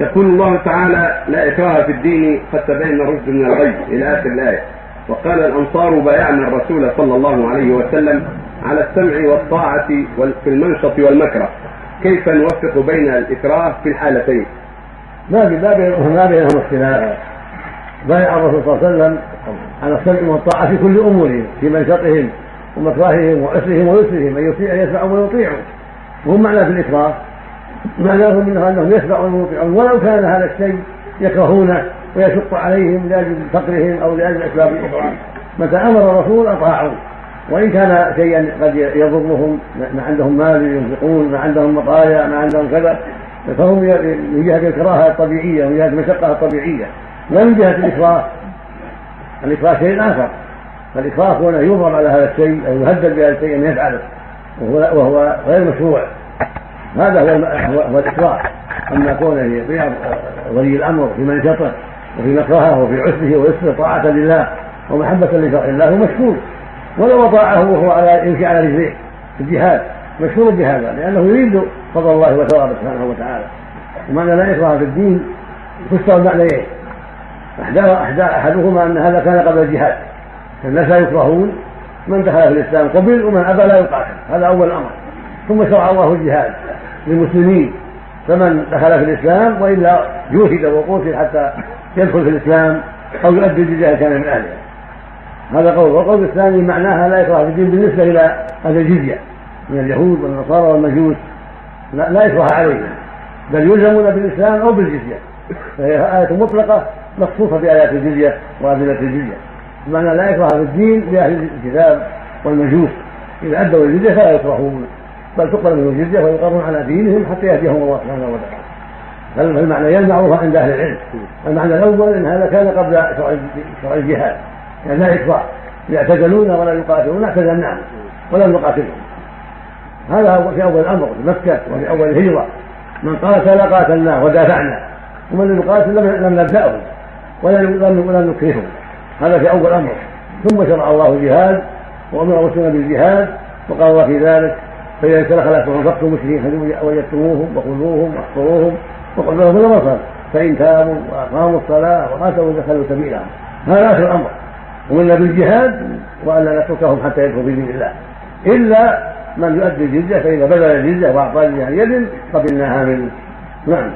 يقول الله تعالى لا إكراه في الدين قد تبين الرشد من الغي إلى آخر الآية. وقال الأنصار بايعنا الرسول صلى الله عليه وسلم على السمع والطاعة في المنشط والمكره. كيف نوفق بين الإكراه في الحالتين؟ ما ما بينهم اختلاف. بايع الرسول صلى الله عليه وسلم على السمع والطاعة في كل أمورهم في منشطهم ومكرههم وعسرهم ويسرهم أن يطيع يسمعوا ويطيعوا وهم معنى في الإكراه. معناه منه أنهم يسمعون ويطيعون ولو كان هذا الشيء يكرهونه ويشق عليهم لأجل فقرهم أو لأجل أسباب أخرى. متى أمر الرسول اطاعوا وإن كان شيئا قد يضرهم ما عندهم مال ينفقون ما عندهم مطايا ما عندهم كذا فهم من جهة الكراهة الطبيعية ومن جهة المشقة الطبيعية. لا من جهة الاكراه الاكراه شيء آخر. فالاكراه هو ان يضرب على هذا الشيء أو يهدد بهذا الشيء أن يفعله. وهو غير مشروع. هذا هو هو الاكراه اما كونه ولي الأمر في منشطه وفي مكرهه وفي عسره ويسره طاعة لله ومحبة لشرع الله مشكور. ولو اطاعه وهو على يمشي على رجليه في الجهاد مشكور بهذا لأنه يريد فضل الله وثوابه سبحانه وتعالى. ومعنى لا إكراه في الدين فسر المعنيين احدى أحدهما أن هذا كان قبل الجهاد. فالناس لا يكرهون من دخل في الإسلام قبل ومن أبى لا يقاتل. هذا أول أمر. ثم شرع الله الجهاد. للمسلمين فمن دخل في الإسلام وإلا جوهد وقتل حتى يدخل في الإسلام أو يؤدي الجزية كان من أهلها. هذا قول. والقول الثاني معناها لا يكره في الدين بالنسبة إلى أهل الجزية من اليهود والنصارى والمجوس. لا, لا يكره عليهم بل يلزمون بالإسلام أو بالجزية. فهي آية مطلقة مخصوصة بآيات الجزية وأدلة الجزية. بمعنى لا يكره في الدين لأهل الكتاب والمجوس. إذا أدوا الجزية فلا يكرهون. بل تقبل منهم الجزية ويقرون على دينهم حتى يهديهم الله سبحانه وتعالى. فالمعنيان معروفة عند أهل العلم. المعنى الأول أن هذا كان قبل شرع الجهاد. يعني لا إكراه يعتزلون ولا يقاتلون اعتزلناهم ولم نقاتلهم. هذا في أول الأمر. في مكة وفي أول الهجرة. من قاتل قاتلناه ودافعنا. ومن لم يقاتل لم نبدأه ولم نكرهه. هذا في أول الأمر. ثم شرع الله الجهاد وأمر المسلمين بالجهاد وقال في ذلك فإذا تخلفتم فاقتلوا المشركين وجدتموهم وخذوهم واحصروهم وقل لهم المصر فإن تابوا وأقاموا الصلاة وآتوا دخلوا سبيلهم. هذا آخر الأمر. ومنا بالجهاد وألا نتركهم حتى يدخلوا في دين الله. إلا من يؤدي الجزية فإذا بذل الجزية وأعطى الجزية يد قبلناها منه نعم.